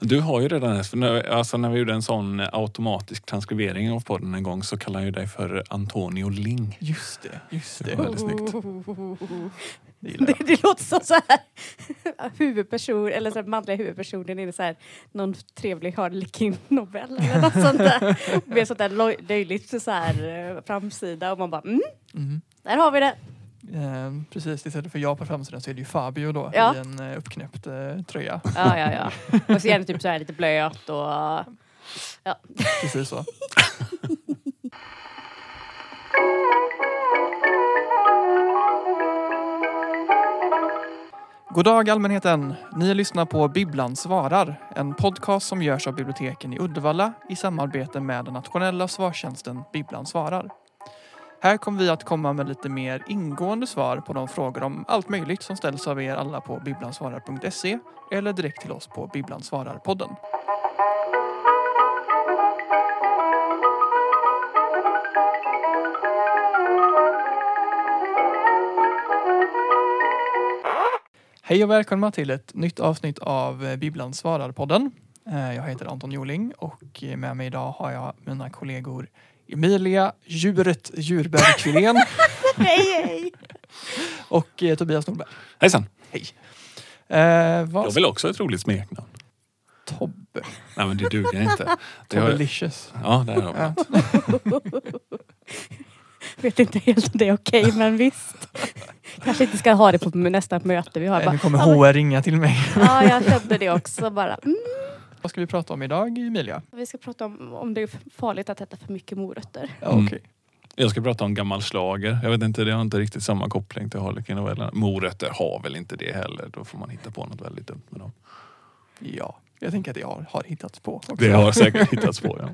Du har ju redan för när, alltså när vi gjorde en sån automatisk transkribering av podden en gång så kallade jag dig för Antonio Ling. Just det, just Det det. är väldigt snyggt. det Det, det låter som så här huvudperson, eller så här manliga huvudpersonen i så här, någon trevlig Harlequin-novell eller något sånt där. Med sånt där löjligt så här eh, framsida och man bara mm, Mm. där har vi det. Eh, precis, istället för jag på framsidan så är det ju Fabio då Ja. i en eh, uppknäppt eh, tröja. Ja, ja, ja. Och så gärna typ så här lite blöt och ja. Precis så. God dag allmänheten! Ni lyssnar på Bibblan svarar, en podcast som görs av biblioteken i Uddevalla i samarbete med den nationella svarstjänsten Bibblan svarar. Här kommer vi att komma med lite mer ingående svar på de frågor om allt möjligt som ställs av er alla på bibblansvarar.se eller direkt till oss på bibblansvararpodden. Hej och välkomna till ett nytt avsnitt av Bibblan svarar-podden. Eh, jag heter Anton Joling och med mig idag har jag mina kollegor Emilia Djuret Djurberg Kvilén Hej, hej! och eh, Tobias Nordberg. Hejsan! Eh, vad Jag vill också ha ett roligt smeknamn. Tobbe. Nej men det duger inte. Det har, Tobbelicious. ja, där har vi Ja. något. Vet inte helt om det är okej men visst. Kanske inte ska ha det på nästa möte vi har. Eh, Bara, Nu kommer HR ringa till mig. Ja, jag kände det också bara. Mm. Vad ska vi prata om idag Emilia? Vi ska prata om om det är farligt att äta för mycket morötter. Ja, Mm. okej. Jag ska prata om gammal slager. Jag vet inte, det har inte riktigt samma koppling till Harlequin-novellerna. Morötter har väl inte det heller. Då får man hitta på något väldigt dumt med dem. Ja, jag tänker att det har, har hittats på. Också. Det har säkert hittats på, ja.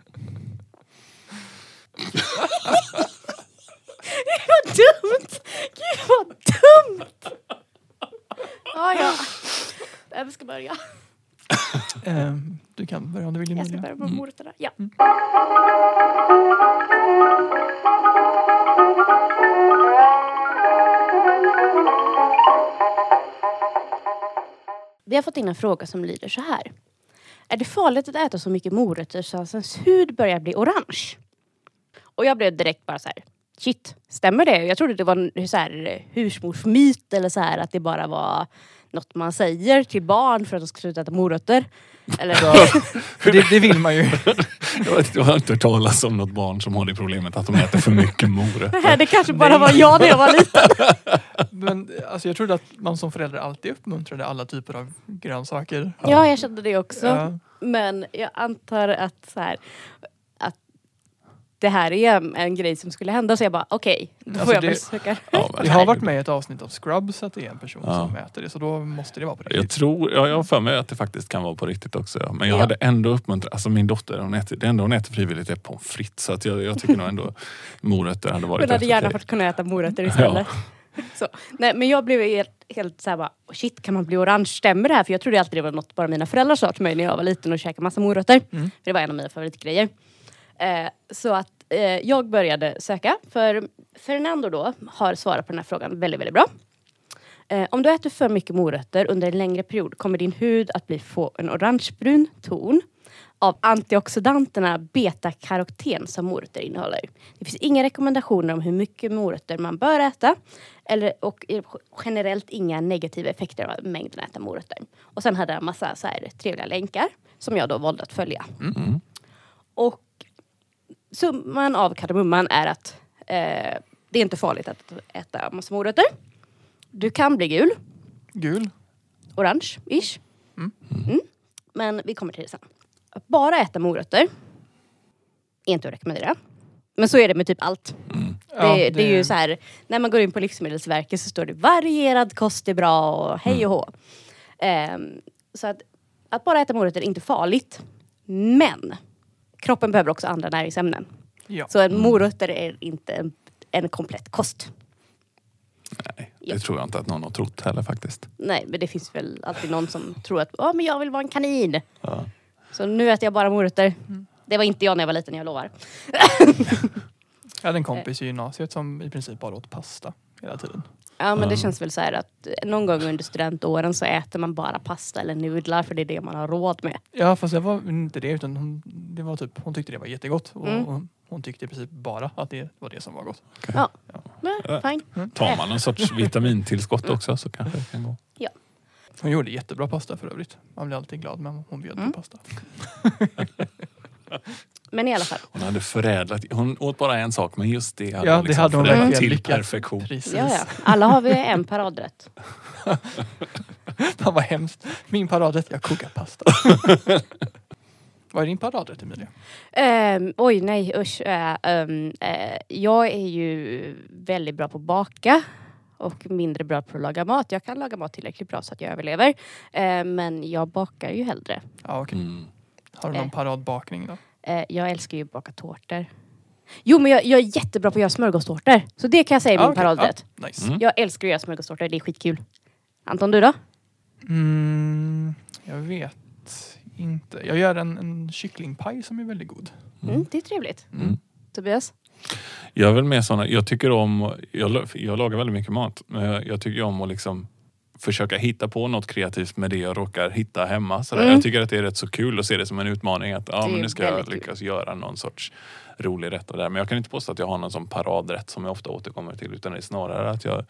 Vad dumt! Gud vad dumt! Ja, ja. Vem ska börja? Eh, Du kan börja om du vill Jag ska börja med morötterna. Ja. Vi har fått in en fråga som lyder så här. Är det farligt att äta så mycket morötter så att ens hud börjar bli orange? Och jag blev direkt bara så här. Shit, stämmer det? Jag trodde det var en så här, eh, husmorsmyt eller så här att det bara var något man säger till barn för att de ska sluta äta morötter. Eller, det, det vill man ju. Jag, vet, jag har inte hört talas om något barn som har det problemet att de äter för mycket morötter. Nej, det kanske bara var jag när jag var liten. Men alltså, jag trodde att man som förälder alltid uppmuntrade alla typer av grönsaker. Ja, jag kände det också. Ja. Men jag antar att så här, det här är en, grej som skulle hända så jag bara okej, då får Alltså, jag det- väl söka. Ja, Vi har varit med i ett avsnitt av Scrubs att det är en person Ja. som äter det så då måste det vara på Jag riktigt. tror, ja, jag har för mig att det faktiskt kan vara på riktigt också. Ja. Men jag Ja. hade ändå uppmuntrat, alltså min dotter, hon äter, det enda hon äter frivilligt är pommes frites. Så att jag, jag tycker nog ändå morötter hade varit Hon hade gärna fått kunna äta morötter istället. Så. Nej, men jag blev helt, helt såhär bara, "Oh, shit kan man bli orange? Stämmer det här? För jag trodde alltid det var något bara mina föräldrar sa till mig när jag var liten och käkade massa morötter. Mm. För det var en av mina favoritgrejer. Eh, så att eh, jag började söka, för Fernando då har svarat på den här frågan väldigt, väldigt bra. Eh, om du äter för mycket morötter under en längre period kommer din hud att bli få en orangebrun ton av antioxidanterna beta-karoten som morötter innehåller. Det finns inga rekommendationer om hur mycket morötter man bör äta eller, och generellt inga negativa effekter av mängden äta morötter. Och sen hade jag en massa så här trevliga länkar som jag då valde att följa. Mm. Och summan av kardemumman är att eh, det är inte farligt att äta massa morötter. Du kan bli gul, Gul. orange-ish. Mm. Mm. Men vi kommer till det sen. Att bara äta morötter är inte att rekommendera. Men så är det med typ allt. Mm. Det, det är ju så här, när man går in på Livsmedelsverket så står det varierad kost är bra och hej och hå. Ehm, så att, att bara äta morötter är inte farligt. Men kroppen behöver också andra näringsämnen. Ja. Så en morötter är inte en, en komplett kost. Nej, Ja. det tror jag inte att någon har trott heller faktiskt. Nej, men det finns väl alltid någon som tror att oh, men jag vill vara en kanin. Ja. Så nu äter jag bara morötter. Det var inte jag när jag var liten, jag lovar. Jag hade en kompis i gymnasiet som i princip bara åt pasta hela tiden. Ja men det känns väl så här att eh, någon gång under studentåren så äter man bara pasta eller nudlar för det är det man har råd med. Ja fast det var inte det utan hon, det var typ, hon tyckte det var jättegott. Och Mm. hon, hon tyckte i princip bara att det var det som var gott. Ja, Ja. men Ja. fine. Tar man någon sorts vitamintillskott också så kanske det kan gå. Hon gjorde jättebra pasta för övrigt. Man blir alltid glad när hon bjöd Mm. på pasta. Men i alla fall. Hon hade förädlat, hon åt bara en sak men just det hade Ja, hon det liksom hade hon förädlat till lyckats. perfektion. Precis. Ja, ja. Alla har vi en paradrätt. Fan vad hemskt. Min paradrätt, jag kokar pasta. vad är din paradrätt Emilia? Ehm, oj nej usch. Eh, ehm, eh, jag är ju väldigt bra på att baka. Och mindre bra på att laga mat. Jag kan laga mat tillräckligt bra så att jag överlever. Eh, men jag bakar ju hellre. Ja, okej. Mm. Har du någon paradbakning då? Eh, jag älskar ju att baka tårtor. Jo men jag, jag är jättebra på att göra smörgåstårtor. Så det kan jag säga Ja, min okej. paradrätt. Ja, nice. Mm. Jag älskar att göra smörgåstårtor, det är skitkul. Anton du då? Mm, jag vet inte. Jag gör en, en kycklingpaj som är väldigt god. Mm, det är trevligt. Mm. Tobias? Jag är väl mer såna, jag tycker om, jag, jag lagar väldigt mycket mat, men jag, jag tycker om att liksom försöka hitta på något kreativt med det jag råkar hitta hemma. Sådär. Mm. Jag tycker att det är rätt så kul att se det som en utmaning att ja, men nu ska jag väldigt kul. lyckas göra någon sorts rolig rätt av det här. Men jag kan inte påstå att jag har någon sån paradrätt som jag ofta återkommer till utan det är snarare att jag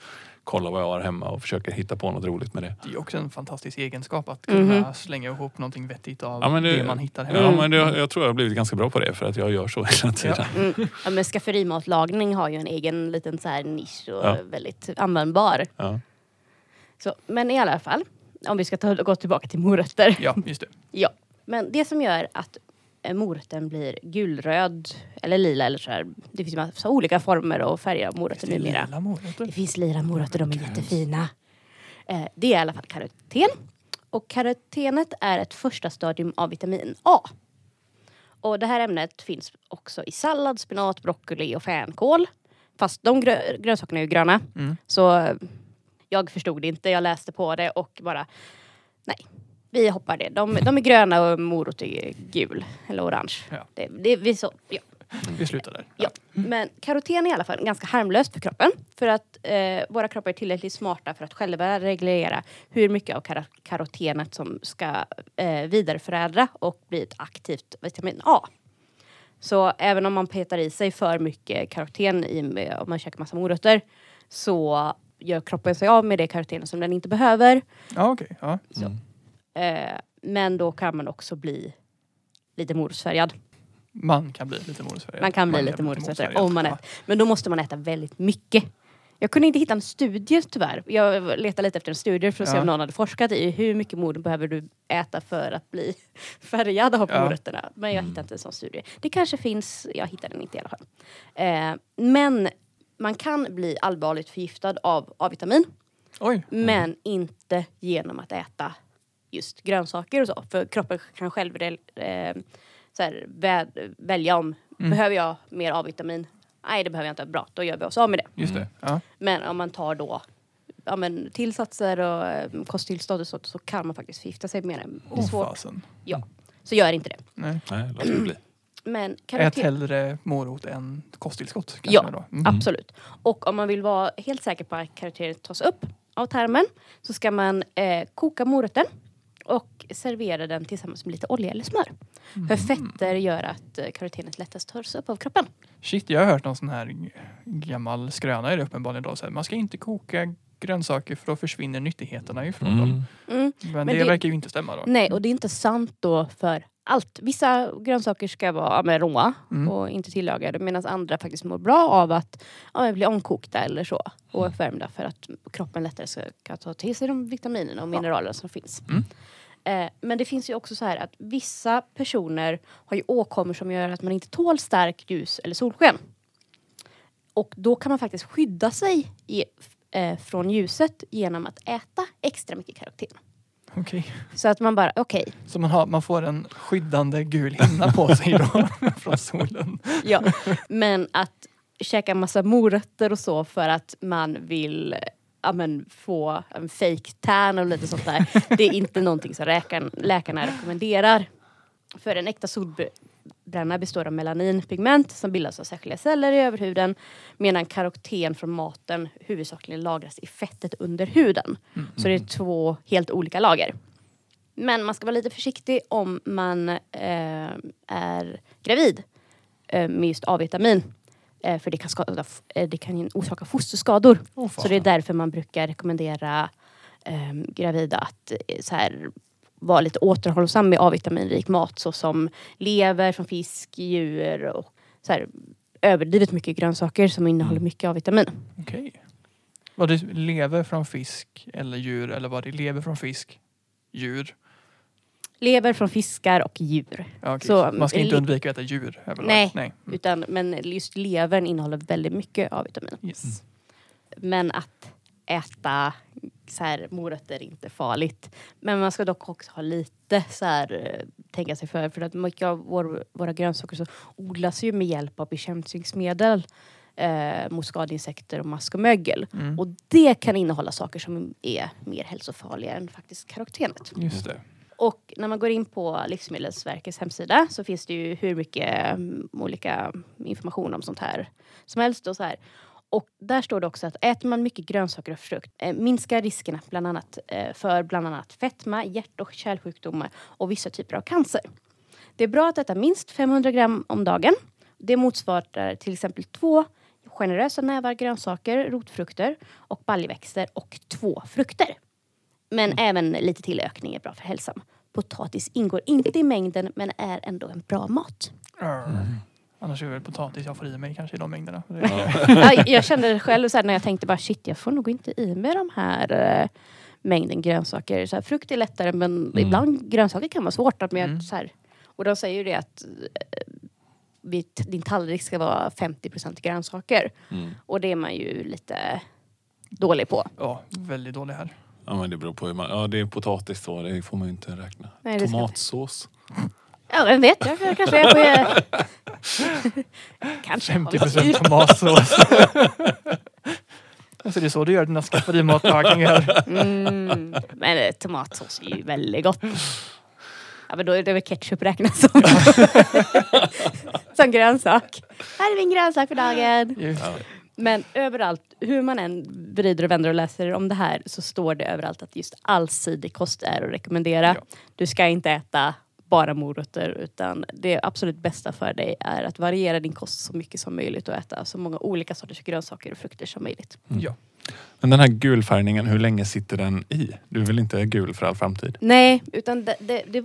kollar vad jag har hemma och försöker hitta på något roligt med det. Det är också en fantastisk egenskap att kunna Mhm. slänga ihop någonting vettigt av Ja, men det, det- man hittar hemma. Ja, Mm. men det, jag tror jag har blivit ganska bra på det för att jag gör så hela tiden. Mm. Ja, men skafferimatlagning har ju en egen liten så här nisch och Ja. väldigt användbar. Ja. Så, men i alla fall, om vi ska ta, gå tillbaka till morötter. Ja, just det. Ja, men det som gör att eh, morötten blir gulröd eller lila eller så här. Det finns massa olika former och färger av morötter Det är numera. lila morötter. Det finns lila morötter, de är jättefina. Eh, det är i alla fall karoten. Och karotenet är ett första stadium av vitamin A. Och det här ämnet finns också i sallad, spenat, broccoli och fänkål. Fast de grö- grönsakerna är ju gröna. Mm. Så jag förstod det inte, jag läste på det och bara nej, vi hoppar det. De, de är gröna och morot är gul eller orange. Ja. Det, det, vi så, ja. Vi slutar där. Ja, men karoten är i alla fall ganska harmlöst för kroppen. För att eh, våra kroppar är tillräckligt smarta för att själva reglera hur mycket av kar- karotenet som ska eh, vidareförädla och bli ett aktivt vitamin A. Så även om man petar i sig för mycket karoten i, om man käkar massa morötter så gör kroppen sig av med det karoten som den inte behöver. Ja, okej. Ja. Mm. Eh, men då kan man också bli lite morotsfärgad. Man kan bli lite morotsfärgad. Man kan bli lite morotsfärgad om man äter. Men då måste man äta väldigt mycket. Jag kunde inte hitta en studie tyvärr. Jag letade lite efter en studie för att se Ja. om någon hade forskat i hur mycket morot behöver du äta för att bli färgad av Ja. morötterna. Men jag hittade inte en sån studie. Det kanske finns, jag hittade den inte i alla fall. Eh, men man kan bli allvarligt förgiftad av A-vitamin. Oj. Men inte genom att äta just grönsaker och så. För kroppen kan själv eh, så här, vä- välja om, Mm. behöver jag mer A-vitamin? Nej det behöver jag inte, bra då gör vi oss av med det. Just det. Ja. Men om man tar då ja, men tillsatser och eh, kosttillstånd och så, så kan man faktiskt förgifta sig med det. Det är Oh, svårt. fasen. Ja, så gör inte det. Nej. Nej, låt det bli. Men Ät karoten, hellre morot än kosttillskott. kanske Ja. Då. Mm. absolut. Och om man vill vara helt säker på att karotenet tas upp av tarmen så ska man eh, koka morötten och servera den tillsammans med lite olja eller smör. För fetter gör att eh, karotenet lättast tas upp av kroppen. Shit, jag har hört någon sån här gammal skröna är det uppenbarligen då. Så här, man ska inte koka grönsaker för då försvinner nyttigheterna ifrån dem. Mm. Mm. Men, Men det, det- verkar ju inte stämma då. Nej, och det är inte sant då för allt. Vissa grönsaker ska vara men råa Mm. och inte tillagade medan andra faktiskt mår bra av att ja, bli omkokta eller så och uppvärmda för att kroppen lättare ska ta till sig de vitaminerna och mineralerna som finns. Mm. Eh, men det finns ju också så här att vissa personer har ju åkommor som gör att man inte tål starkt ljus eller solsken. Och då kan man faktiskt skydda sig i, eh, från ljuset genom att äta extra mycket karoten. Okej. Så att man bara, okej, Så man, har, man får en skyddande gul hinna på sig då från solen. Ja, men att käka massa morötter och så för att man vill ja, men, få en fake tan och lite sånt där. Det är inte någonting som läkaren, läkarna rekommenderar. För en äkta solbr- fetbränna består av melaninpigment som bildas av särskilda celler i överhuden medan karoten från maten huvudsakligen lagras i fettet under huden. Mm. Så det är två helt olika lager. Men man ska vara lite försiktig om man eh, är gravid eh, med just A-vitamin. Eh, för det kan, skada, eh, det kan orsaka fosterskador. Oh, Så det är därför man brukar rekommendera eh, gravida att eh, så här, vara lite återhållsam med A-vitaminrik mat såsom lever från fisk, djur och så här, överdrivet mycket grönsaker som innehåller Mm. mycket A-vitamin. Okej. Var det lever från fisk eller djur eller var det lever från fisk, djur? Lever från fiskar och djur. Okej. Så, man ska inte li- undvika att äta djur överlag? Nej. Nej. Mm. Utan, men just levern innehåller väldigt mycket A-vitamin. Yes. Men att äta så här, morötter är inte farligt. Men man ska dock också ha lite så här, eh, tänka sig för. För att mycket av vår, våra grönsaker så odlas ju med hjälp av bekämpningsmedel eh, mot skadeinsekter och mask och mögel. Mm. Och det kan innehålla saker som är mer hälsofarliga än faktiskt karotenet. Just det. Och när man går in på Livsmedelsverkets hemsida så finns det ju hur mycket mm, olika information om sånt här som helst. Och, så här. Och där står det också att äter man mycket grönsaker och frukt eh, minskar riskerna bland annat, eh, för bland annat fetma, hjärt och kärlsjukdomar och vissa typer av cancer. Det är bra att äta minst 500 gram om dagen. Det motsvarar till exempel två generösa nävar grönsaker, rotfrukter och baljväxter och två frukter. Men även lite tillökning är bra för hälsan. Potatis ingår inte i mängden men är ändå en bra mat. Arr. Annars är det väl potatis jag får i mig kanske i de mängderna. Ja, jag kände det själv så här, när jag tänkte bara shit jag får nog inte i mig de här eh, mängden grönsaker. Så här, frukt är lättare men Mm. ibland grönsaker kan vara svårt. Att med, Mm. så här, och de säger ju det att eh, vid, din tallrik ska vara 50% grönsaker. Mm. Och det är man ju lite dålig på. Ja, väldigt dålig här. Ja men det beror på hur man... Ja det är potatis då, det får man ju inte räkna. Nej, Tomatsås. Ja, vem vet, jag jag kanske är på... kanske. 50 procent tomatsås. alltså det är så du gör dina skafferimatlagningar. Mm, men eh, tomatsås är ju väldigt gott. Ja men då är det väl ketchup räknas som, som grönsak. Här är min grönsak för dagen. Ja. Men överallt, hur man än vrider och vänder och läser om det här så står det överallt att just allsidig kost är att rekommendera. Ja. Du ska inte äta bara morötter utan det absolut bästa för dig är att variera din kost så mycket som möjligt och äta så många olika sorters grönsaker och frukter som möjligt. Ja. Men den här gulfärgningen, hur länge sitter den i? Du är väl inte gul för all framtid? Nej, utan det, det, det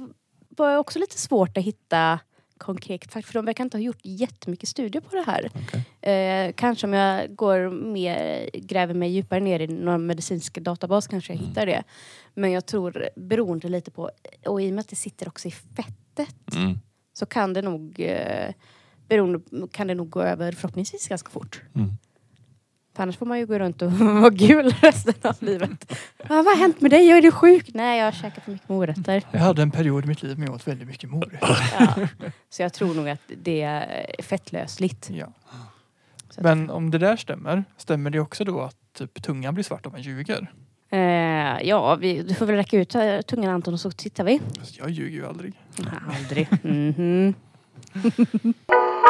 var också lite svårt att hitta konkret fakt, för de verkar inte ha gjort jättemycket studier på det här. Okej. Eh, kanske om jag går mer, gräver mig djupare ner i någon medicinsk databas kanske jag hittar det. Men jag tror beroende lite på, och i och med att det sitter också i fettet Mm. så kan det nog eh, beroende, kan det nog gå över förhoppningsvis ganska fort. Mm. För annars får man ju gå runt och vara gul resten av livet. Ah, vad har hänt med dig? Är du sjuk? Nej, jag har käkat för mycket morötter. Jag hade en period i mitt liv när jag åt väldigt mycket morötter. Ja. Så jag tror nog att det är fettlösligt. Ja. Men om det där stämmer, stämmer det också då att typ tungan blir svart om man ljuger? Eh, ja, vi, du får väl räcka ut eh, tungan Anton och så tittar vi. Jag ljuger ju aldrig. Aldrig. Mhm. I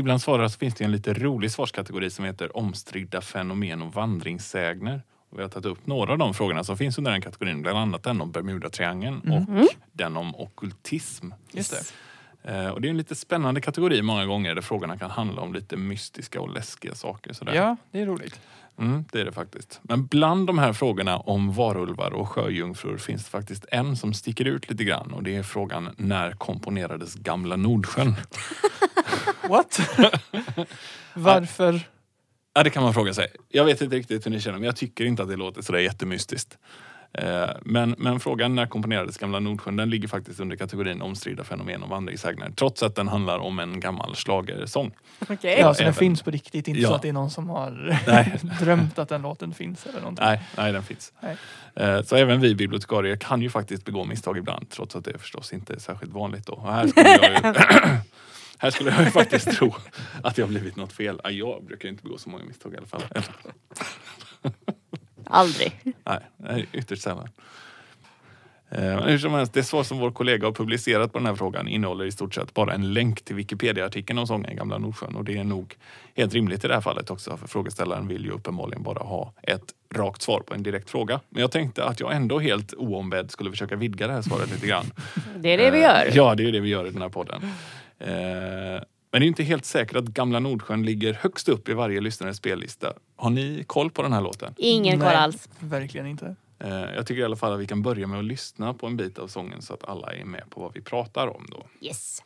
Bibblan svarar så finns det en lite rolig svarskategori som heter omstridda fenomen och vandringssägner. Och vi har tagit upp några av de frågorna som finns under den kategorin, bland annat den om Bermudatriangeln Mm. och den om okkultism. Just det. Eh, och det är en lite spännande kategori många gånger där frågorna kan handla om lite mystiska och läskiga saker. Sådär. Ja, det är roligt. Mm, det är det faktiskt. Men bland de här frågorna om varulvar och sjöjungfrur finns det faktiskt en som sticker ut lite grann och det är frågan när komponerades Gamla Nordsjön? What? Varför? Ja, det kan man fråga sig. Jag vet inte riktigt hur ni känner men jag tycker inte att det låter sådär jättemystiskt. Eh, Men, men frågan när komponerades Gamla Nordsjön den ligger faktiskt under kategorin omstridda fenomen och vandringssägner trots att den handlar om en gammal schlagersång. Okej. Ja, så den även- finns på riktigt, inte Ja. så att det är någon som har Nej. drömt att den låten finns eller någonting. Nej, nej den finns. Nej. Eh, Så även vi bibliotekarier kan ju faktiskt begå misstag ibland trots att det förstås inte är särskilt vanligt. Då. Och här skulle jag ju Här skulle jag ju faktiskt tro att har blivit något fel. Ja, Jag brukar inte begå så många misstag i alla fall. Aldrig. Nej, ytterst sällan. Eh, hur som helst, det svar som vår kollega har publicerat på den här frågan innehåller i stort sett bara en länk till Wikipedia-artikeln om sången Gamla Nordsjön och det är nog helt rimligt i det här fallet också för frågeställaren vill ju uppenbarligen bara ha ett rakt svar på en direkt fråga. Men jag tänkte att jag ändå helt oombedd skulle försöka vidga det här svaret lite grann. Det är det vi Eh, gör. Ja, det är det vi gör i den här podden. Eh, Men det är inte helt säkert att Gamla Nordsjön ligger högst upp i varje lyssnares spellista. Har ni koll på den här låten? Ingen koll Nej, alls. Verkligen inte. Eh, Jag tycker i alla fall att vi kan börja med att lyssna på en bit av sången så att alla är med på vad vi pratar om då. Yes.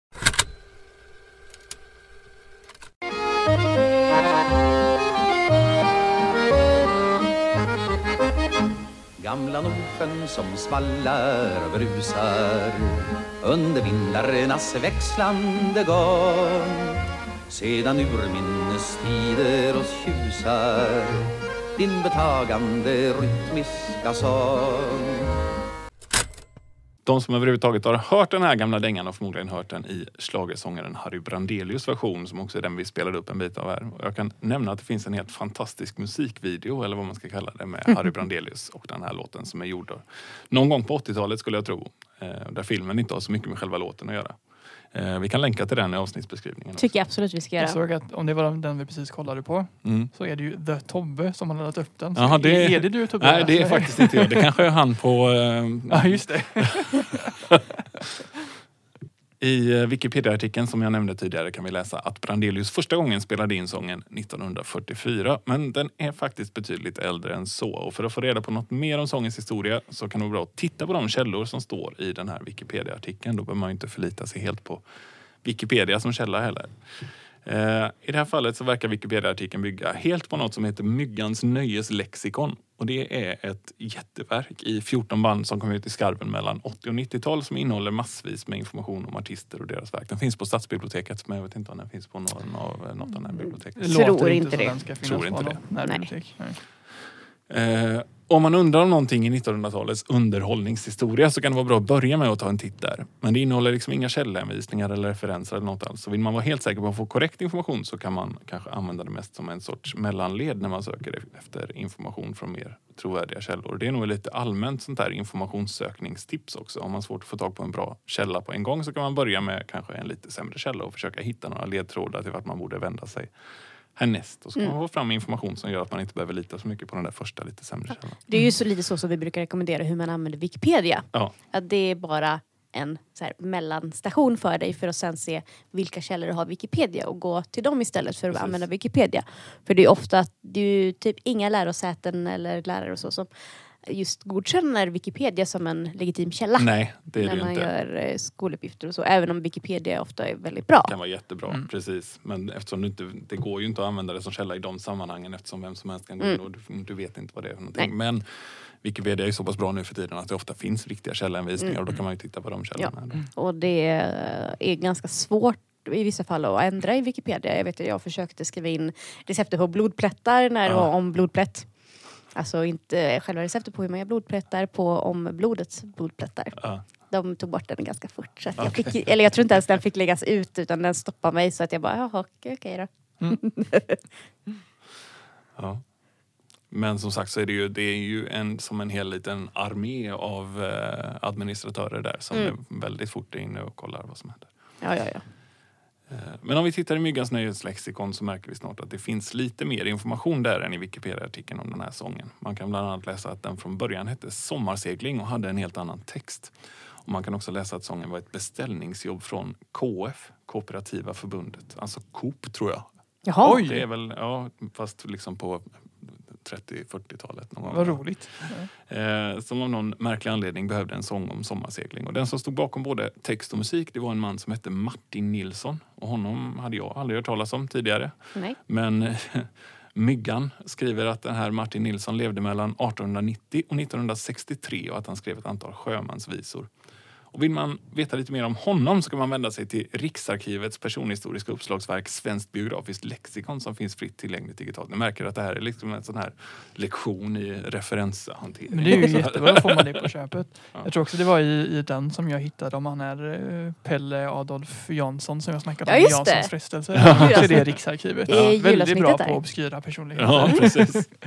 Gamla Nordsjön som svallar och brusar under vindarnas växlande gång sedan urminnes tider oss tjusar din betagande rytmiska sång De som överhuvudtaget har hört den här gamla dängan har förmodligen hört den i schlagersångaren Harry Brandelius version som också är den vi spelade upp en bit av här. Jag kan nämna att det finns en helt fantastisk musikvideo eller vad man ska kalla det med Harry Brandelius och den här låten som är gjord någon gång på 80-talet skulle jag tro. eh, Där filmen inte har så mycket med själva låten att göra. Eh, Vi kan länka till den i avsnittsbeskrivningen. Tycker jag absolut vi ska Jag göra. såg att om det var den vi precis kollade på Mm. så är det ju The Tobbe som har laddat upp den. Så Jaha, det- Är det du Tobbe? Nej, det är faktiskt inte jag. Det kanske är han på... eh, Ja, just det. I eh, Wikipedia-artikeln som jag nämnde tidigare kan vi läsa att Brandelius första gången spelade in sången 1944. Men den är faktiskt betydligt äldre än så. Och för att få reda på något mer om sångens historia så kan det vara bra att titta på de källor som står i den här Wikipedia-artikeln. Då behöver man ju inte förlita sig helt på Wikipedia som källa heller. Eh, I det här fallet så verkar Wikipedia-artikeln bygga helt på något som heter Myggans nöjeslexikon. Och det är ett jätteverk i 14 band som kom ut i skarven mellan 80 och 90-tal som innehåller massvis med information om artister och deras verk. Den finns på Stadsbiblioteket men jag vet inte om den finns på någon av, något av de här biblioteken. Tror inte det. Tror inte det. Nej. Eh, om man undrar om någonting i 1900-talets underhållningshistoria så kan det vara bra att börja med att ta en titt där. Men det innehåller liksom inga källhänvisningar eller referenser eller något alls. Så vill man vara helt säker på att få korrekt information så kan man kanske använda det mest som en sorts mellanled när man söker e- efter information från mer trovärdiga källor. Det är nog ett lite allmänt sånt där informationssökningstips också. Om man har svårt att få tag på en bra källa på en gång så kan man börja med kanske en lite sämre källa och försöka hitta några ledtrådar till vart man borde vända sig härnäst. Och så kan man få fram information som gör att man inte behöver lita så mycket på den där första lite sämre källan. Det är ju så lite så som vi brukar rekommendera hur man använder Wikipedia. Ja, Att det är bara en så här mellanstation för dig för att sen se vilka källor du har Wikipedia och gå till dem istället för att Precis. använda Wikipedia. För det är ofta att det är typ inga lärosäten eller lärare och så som just godkänner Wikipedia som en legitim källa. nej det är när det man inte. gör eh, skoluppgifter och så. Även om Wikipedia ofta är väldigt bra. Det kan vara jättebra, precis. Men eftersom du inte, det går ju inte att använda det som källa i de sammanhangen eftersom vem som helst kan gå in och du, du vet inte vad det är för någonting. Nej. Men Wikipedia är ju så pass bra nu för tiden att det ofta finns riktiga källhänvisningar och då kan man ju titta på de källorna. då. Och det är ganska svårt i vissa fall att ändra i Wikipedia. Jag vet att jag försökte skriva in receptet på blodplättar när det Ja. var om blodplätt. Alltså inte själva receptet på hur man gör blodplättar, på om blodets blodplättar. Ja. De tog bort den ganska fort. Så att jag, fick, eller jag tror inte ens den fick läggas ut utan den stoppade mig så att jag bara, jaha okej okej då. Ja. Men som sagt så är det ju, det är ju en, som en hel liten armé av eh, administratörer där som Mm. är väldigt fort inne och kollar vad som händer. Ja, ja, ja. Eh, Men om vi tittar i Myggans nöjeslexikon så märker vi snart att det finns lite mer information där än i Wikipedia-artikeln om den här sången. Man kan bland annat läsa att den från början hette Sommarsegling och hade en helt annan text. Och man kan också läsa att sången var ett beställningsjobb från KF, Kooperativa förbundet. Alltså Coop tror jag. Jaha. Oj. Det är väl, ja, fast liksom på 30-40-talet någon gång. Vad roligt. Eh, som av någon märklig anledning behövde en sång om sommarsegling. Och den som stod bakom både text och musik det var en man som hette Martin Nilsson. Och honom hade jag aldrig hört talas om tidigare. Nej. Men Myggan skriver att den här Martin Nilsson levde mellan 1890 och 1963 och att han skrev ett antal sjömansvisor. Och vill man veta lite mer om honom så kan man vända sig till Riksarkivets personhistoriska uppslagsverk Svenskt biografiskt lexikon som finns fritt tillgängligt digitalt. Ni märker att det här är liksom en sån här lektion i referenshantering. Men det är ju jättebra, får man det på köpet. Ja. Jag tror också det var i, i den som jag hittade om han är eh, Pelle Adolf Jansson som jag snackat Ja, om, just Janssons det. frestelse. Ja. Så är det Riksarkivet. Det är Ja, väldigt bra där. på obskyra personligheter. Ja, precis.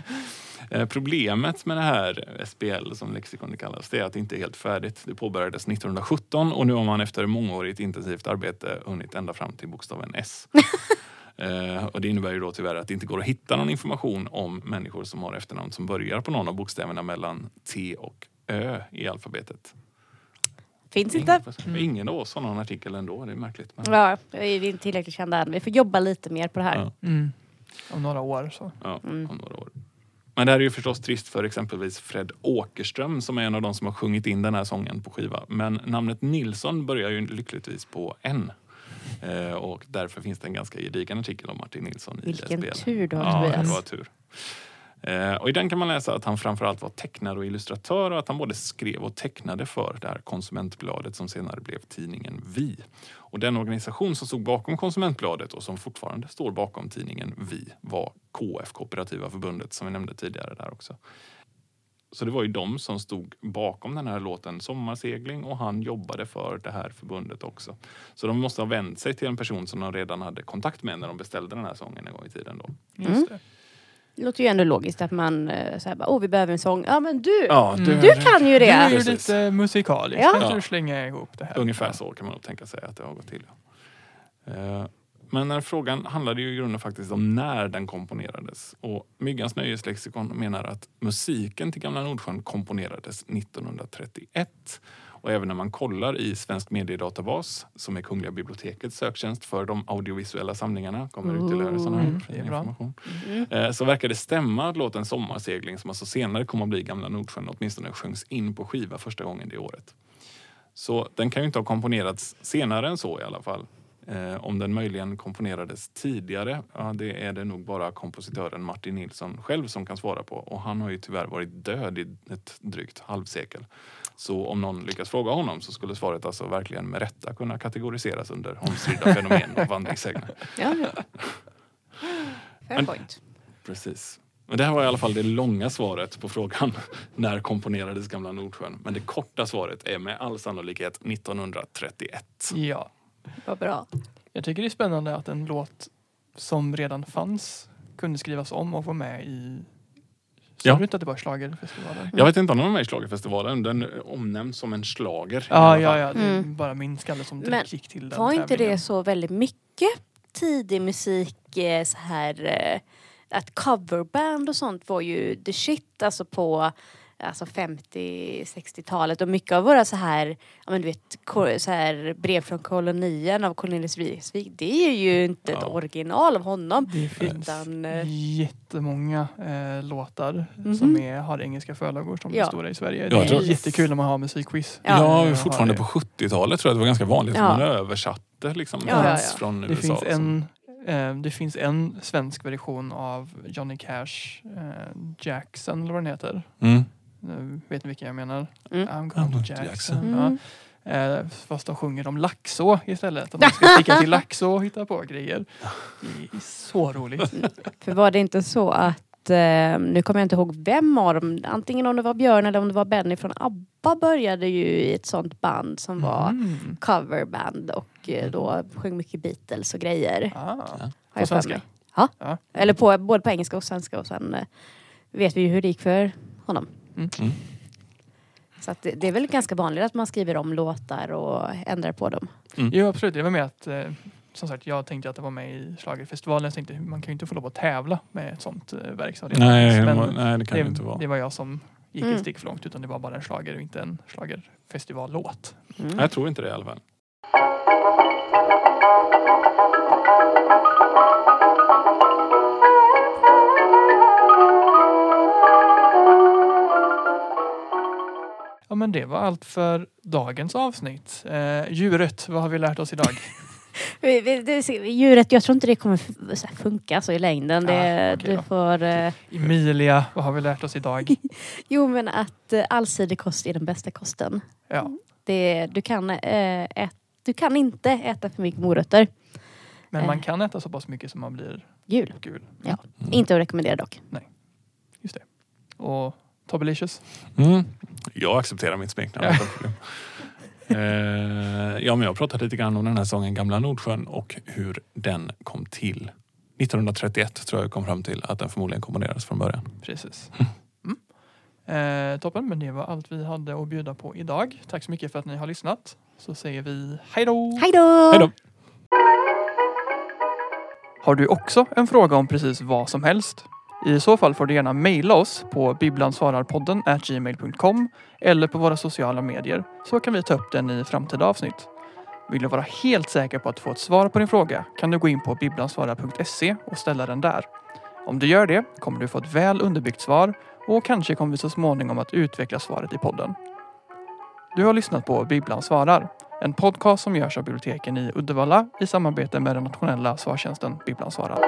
Eh, Problemet med det här SBL som lexikon det kallas, det är att det inte är helt färdigt. Det påbörjades 1917 och nu har man efter mångårigt intensivt arbete hunnit ända fram till bokstaven S. Eh, och det innebär ju då tyvärr att det inte går att hitta någon information om människor som har efternamn som börjar på någon av bokstäverna mellan T och Ö i alfabetet. Finns inte. Ingen, ingen av oss har någon artikel ändå, det är märkligt. Men, Ja, vi är inte tillräckligt kända än. Vi får jobba lite mer på det här. Ja. Mm. Om några år så. Ja, Mm. om några år. Men det här är ju förstås trist för exempelvis Fred Åkerström som är en av de som har sjungit in den här sången på skiva. Men namnet Nilsson börjar ju lyckligtvis på N. Eh, och därför finns det en ganska gedigen artikel om Martin Nilsson i Vilken SBL. tur du har Ja, det var tur. Eh, och I den kan man läsa att han framförallt var tecknare och illustratör och att han både skrev och tecknade för det här konsumentbladet som senare blev tidningen Vi. Och den organisation som stod bakom konsumentbladet och som fortfarande står bakom tidningen Vi var KF, Kooperativa förbundet, som vi nämnde tidigare där också. Så det var ju de som stod bakom den här låten Sommarsegling och han jobbade för det här förbundet också. Så de måste ha vänt sig till en person som de redan hade kontakt med när de beställde den här sången en gång i tiden. Då. Just Mm. Det. Det låter ju ändå logiskt att man eh, säger bara, åh vi behöver en sång. Ja men du, Ja, Mm. du kan ju Du är det. ju lite musikalisk. Ja. Kan du slänga ihop det här? Ungefär så kan man nog tänka sig att det har gått till. Eh, Men den här frågan handlade ju i grunden faktiskt om när den komponerades. Och Myggans nöjeslexikon menar att musiken till Gamla Nordsjön komponerades 1931. Och även när man kollar i Svensk mediedatabas, som är Kungliga bibliotekets söktjänst för de audiovisuella samlingarna, kommer sån här Mm, bra. information. Mm. Eh, Så verkar det stämma att låten Sommarsegling, som alltså senare kom att bli Gamla Nordsjön, åtminstone sjöngs in på skiva första gången det året. Så den kan ju inte ha komponerats senare än så i alla fall. Eh, om den möjligen komponerades tidigare, ja, det är det nog bara kompositören Martin Nilsson själv som kan svara på. Och han har ju tyvärr varit död i ett drygt halvsekel. Så om någon lyckas fråga honom så skulle svaret alltså verkligen med rätta kunna kategoriseras under omstridda fenomen och vandringssägner. Ja, ja. Fair Men- point. Precis. Men det här var i alla fall det långa svaret på frågan när komponerades Gamla Nordsjön. Men det korta svaret är med all sannolikhet 1931. Ja. Vad bra. Jag tycker det är spännande att en låt som redan fanns kunde skrivas om och få med i... Sa Ja. du inte att det var schlagerfestivaler? Jag vet inte om den var med i schlagerfestivalen. Den omnämns som en schlager. Ja, ja, ja. Det är Mm. bara min skalle som Men gick till den Var inte tävlingen. det så väldigt mycket tidig musik eh, så här eh, att coverband och sånt var ju the shit alltså på alltså 50-60-talet och mycket av våra så här, ja men du vet, så här brev från kolonien av Cornelis Vreeswijk, det är ju inte ett Ja. original av honom. Det finns Utan, eh, jättemånga eh, låtar Mhm. som är, har engelska förlagor som Ja. är stora i Sverige. Ja, det är jättekul när man har musikquiz. Ja. Ja, fortfarande på det. 70-talet tror jag det var ganska vanligt att Ja. man översatte liksom Ja, ja, hits ja. från Det USA. finns, en, eh, det finns en svensk version av Johnny Cash, eh, Jackson eller vad den heter. Mm. Vet ni vilka jag menar? Mm. I'm going to Jackson. Jackson. Mm. Ja. Eh, fast de sjunger om Laxå istället. Att man ska sticka till Laxå och hitta på grejer. Det är så roligt. För var det inte så att, eh, nu kommer jag inte ihåg vem av dem, antingen om det var Björn eller om det var Benny från ABBA började ju i ett sånt band som var Mm. coverband och eh, då sjöng mycket Beatles och grejer. Ah. Har På svenska? Ja. Ja. Eller på, både på engelska och svenska och sen eh, vet vi ju hur det gick för honom. Mm. Mm. Så att det, det är väl ganska vanligt att man skriver om låtar och ändrar på dem. Jo absolut, det var med att eh, som sagt jag tänkte att det var med i schlagerfestivalen. Jag tänkte man kan ju inte få lov att tävla med ett sånt eh, verk. Så det Nej, men man- nej, det kan det, det inte vara. det var jag som gick Mm. ett steg för långt utan det var bara en schlager och inte en schlagerfestivallåt. Mm. Jag tror inte det i alla fall. Men det var allt för dagens avsnitt. Eh, djuret, vad har vi lärt oss idag? Vi- vi- det- Djuret, jag tror inte det kommer funka så i längden. Det, Ah, okej du får... eh, Emilia, vad har vi lärt oss idag? Jo men att eh, allsidig kost är den bästa kosten. Ja, Det, du, kan, eh, ät, du kan inte äta för mycket morötter. Men man Eh. kan äta så pass mycket som man blir Gul. gul. Ja. Mm. Inte att rekommendera dock. Just det. Och Tobbelicious. Mm. Jag accepterar mitt smeknamn. Ja. Eh, ja, men jag har pratat lite grann om den här sången Gamla Nordsjön och hur den kom till. 1931 tror jag kom fram till att den förmodligen komponerades från början. Precis. Mm. Eh, toppen, men det var allt vi hade att bjuda på idag. Tack så mycket för att ni har lyssnat. Så säger vi hej då! Hej då! Hej då! Har du också en fråga om precis vad som helst? I så fall får du gärna mejla oss på bibblansvararpodden gmail.com eller på våra sociala medier så kan vi ta upp den i framtida avsnitt. Vill du vara helt säker på att få ett svar på din fråga kan du gå in på bibblansvarar.se och ställa den där. Om du gör det kommer du få ett väl underbyggt svar och kanske kommer vi så småningom att utveckla svaret i podden. Du har lyssnat på Bibblan svarar, en podcast som görs av biblioteken i Uddevalla i samarbete med den nationella svartjänsten Bibblan svarar.